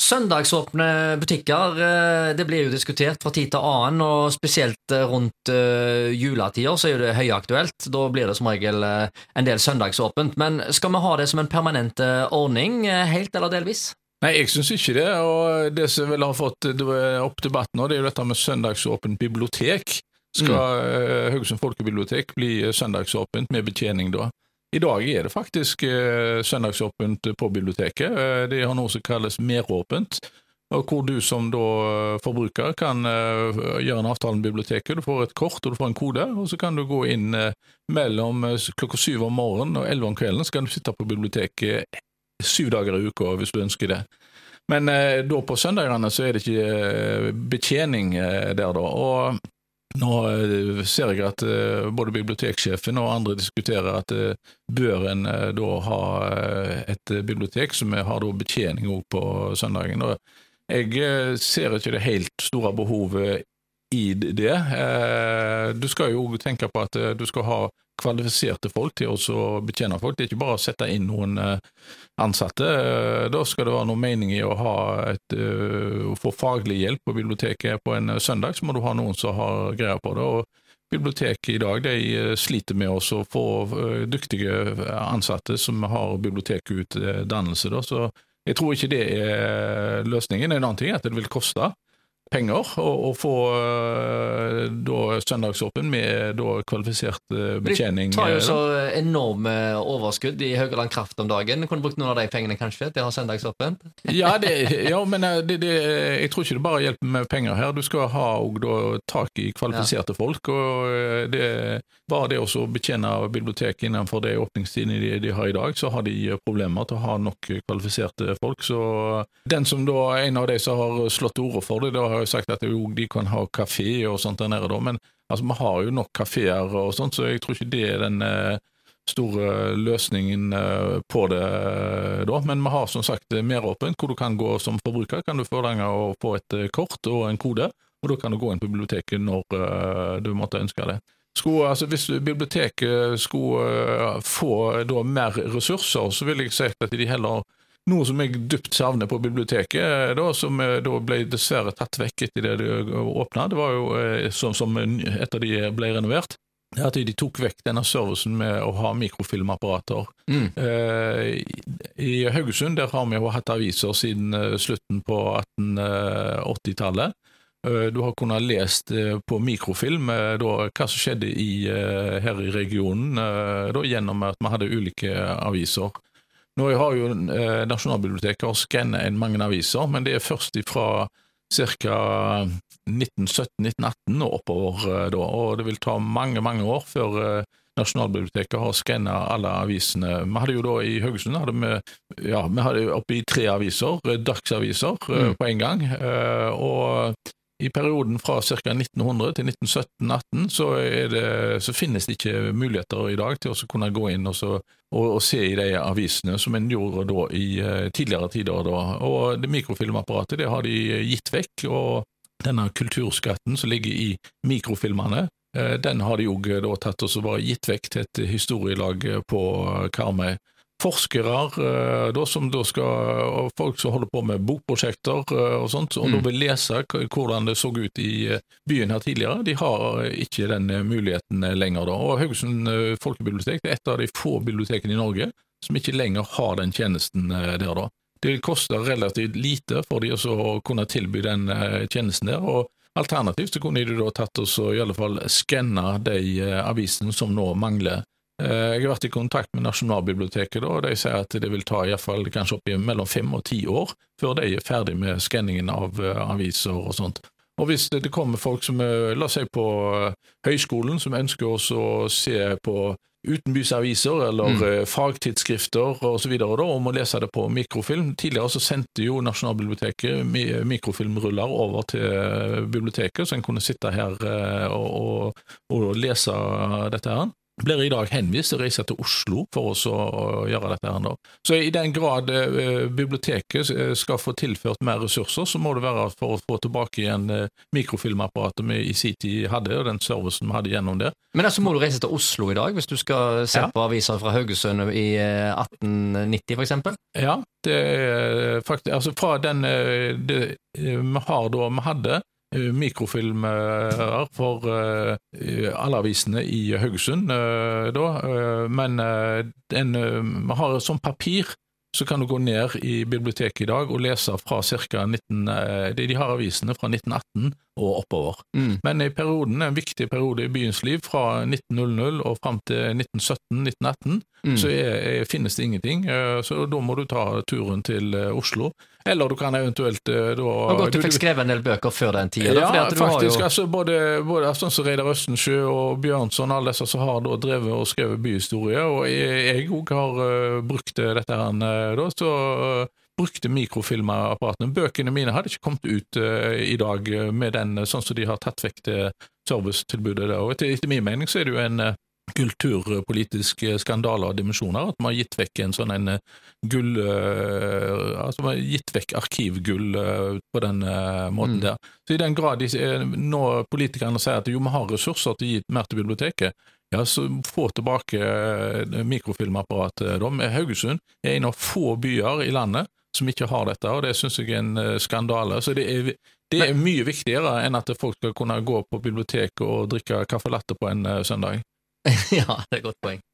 Søndagsåpne butikker eh, det blir jo diskutert fra tid til annen, og spesielt eh, rundt uh, juletider så er det høyaktuelt. Da blir det som regel en del søndagsåpent. Men skal vi ha det som en permanent ordning, helt eller delvis? Nei, jeg syns ikke det. Og det som vel har fått opp debatt nå, det er jo dette med søndagsåpent bibliotek. Skal mm. Haugesund folkebibliotek bli søndagsåpent med betjening da? I dag er det faktisk eh, søndagsåpent på biblioteket. Eh, de har noe som kalles meråpent, og hvor du som da eh, forbruker kan eh, gjøre en avtale med biblioteket. Du får et kort og du får en kode, og så kan du gå inn eh, mellom eh, klokka syv om morgenen og elleve om kvelden. Så kan du sitte på biblioteket syv dager i uka hvis du ønsker det. Men da på søndagene så er det ikke betjening der, da. og nå eh, ser jeg at eh, både biblioteksjefen og andre diskuterer at eh, bør en da ha et bibliotek som har da betjening òg på søndagen. Og jeg ser ikke det helt store behovet i det. Du skal jo tenke på at du skal ha kvalifiserte folk til å betjene folk. Det er ikke bare å sette inn noen eh, ansatte. Eh, da skal det være noe mening i å, et, eh, å få faglig hjelp på biblioteket på en søndag, så må du ha noen som har greie på det. og Biblioteket i dag de sliter med å få dyktige ansatte som har bibliotekutdannelse. Så jeg tror ikke det er løsningen. En annen ting er at det vil koste penger og få uh, da søndagsåpen med da kvalifisert uh, betjening. De tar jo eh, så enorme overskudd i Haugaland Kraft om dagen. Kunne brukt noen av de pengene kanskje til å ha søndagsåpent? ja, det, ja, men det, det, jeg tror ikke det bare hjelper med penger her. Du skal ha og da, tak i kvalifiserte ja. folk. og det, Bare det å betjene biblioteket innenfor de åpningstidene de, de, har i dag, så har de problemer til å ha nok kvalifiserte folk. Så den som da, en av de som har slått ordet for det, da har jo sagt at jo, de kan ha kafé og sånt der nede, da, men altså, vi har jo nok kafeer og sånt, så jeg tror ikke det er den eh, store løsningen eh, på det eh, da. Men vi har som sagt meråpent, hvor du kan gå som forbruker. Kan du forlange å få et kort og en kode, og da kan du gå inn på biblioteket når du måtte ønske det. Skulle, altså, hvis biblioteket skulle få da, mer ressurser, så ville jeg sagt at de heller noe som jeg dypt savner på biblioteket, da, som eh, da ble dessverre tatt vekk etter det de åpna, det var jo eh, som, som etter de ble renovert, det at de tok vekk denne servicen med å ha mikrofilmapparater. Mm. Eh, I Haugesund der har vi jo hatt aviser siden slutten på 1880-tallet. Du har kunnet lest på mikrofilm da, hva som skjedde i, her i regionen da, gjennom at vi hadde ulike aviser. Nå har jo Nasjonalbiblioteket Nasjonalbiblioteket skanna inn mange aviser, men det er først fra ca. 1917-1918 og oppover eh, da, og det vil ta mange, mange år før eh, Nasjonalbiblioteket har skanna alle avisene. Vi hadde jo da I Haugesund hadde vi ja, vi hadde oppi tre aviser, eh, dagsaviser, mm. på en gang. Og i perioden fra ca. 1900 til 1917-18 så, så, finnes det ikke muligheter i dag til å kunne gå inn og, så, og, og se i de avisene som en gjorde da i uh, tidligere tider. Da. Og det Mikrofilmapparatet det har de gitt vekk, og denne kulturskatten som ligger i mikrofilmene, uh, den har de òg tatt og bare gitt vekk til et historielag på Karmøy forskere eh, da, som da skal, og folk som holder på med bokprosjekter eh, og sånt, og mm. da vil lese hvordan det så ut i eh, byen her tidligere. De har ikke den muligheten lenger. da. Og Haugesund folkebibliotek er et av de få bibliotekene i Norge som ikke lenger har den tjenesten der. da. Det koster relativt lite for de å kunne tilby den tjenesten der. og Alternativt så kunne de da tatt oss og i alle fall skanna de avisene som nå mangler jeg har vært i kontakt med Nasjonalbiblioteket, og de sier at det vil ta i fall kanskje opp i mellom fem og ti år før de er ferdig med skanningen av eh, aviser og sånt. Og Hvis det kommer folk som la oss si på eh, høyskolen, som ønsker oss å se på utenbys-aviser eller mm. fagtidsskrifter osv. om å lese det på mikrofilm. Tidligere så sendte jo Nasjonalbiblioteket mikrofilmruller over til biblioteket, så en kunne sitte her og, og, og lese dette. her. Blir i dag henvist til å reise til Oslo for å gjøre dette. her. Så i den grad eh, biblioteket eh, skal få tilført mer ressurser, så må det være for å få tilbake igjen eh, mikrofilmapparatet vi i sin tid hadde, og den servicen vi hadde gjennom det. Men altså må du reise til Oslo i dag hvis du skal se Ja. på aviser fra Haugesund i eh, 1890 for eksempel? Ja, det er faktisk Altså fra den det, Vi har da Vi hadde mikrofilmer for eh, alle avisene i Haugesund eh, da, eh, men eh, eh, vi har som papir så kan du gå ned i biblioteket i dag og lese fra ca. 19... eh, De de har avisene fra 1918 og oppover. Mm. Men i perioden, en viktig periode i byens liv, fra 1900 og fram til 1917-1918, Mm. så er, er, finnes det ingenting. eh, Så da må du ta turen til eh, Oslo. Eller du kan eventuelt eh, da var godt du fikk skrevet en del bøker før den tida. ja, har faktisk. jo- altså Både, både sånn som Reidar Østensjø og Bjørnson, alle disse som har da drevet og skrevet byhistorie, og jeg òg har uh, brukt dette her, da, så eh, brukte mikrofilmapparatene. Bøkene mine hadde ikke kommet ut uh, i dag eh, med den, eh, sånn som de har tatt vekk det servicetilbudet. der. Og etter, etter min mening så er det jo en uh, kulturpolitisk skandale av dimensjoner, at man har gitt vekk en sånn en gull uh, Altså man har gitt vekk arkivgull på den måten Mm. der. Så i den grad de, eh, nå politikerne sier at jo, vi har ressurser til å gi mer til biblioteket, ja, så få tilbake mikrofilmapparatet. Haugesund er en av få byer i landet som ikke har dette, og det syns jeg er en eh, skandale. Så det er, det er mye viktigere enn at folk skal kunne gå på biblioteket og drikke caffè latte på en eh, søndag. ja, det er et godt poeng.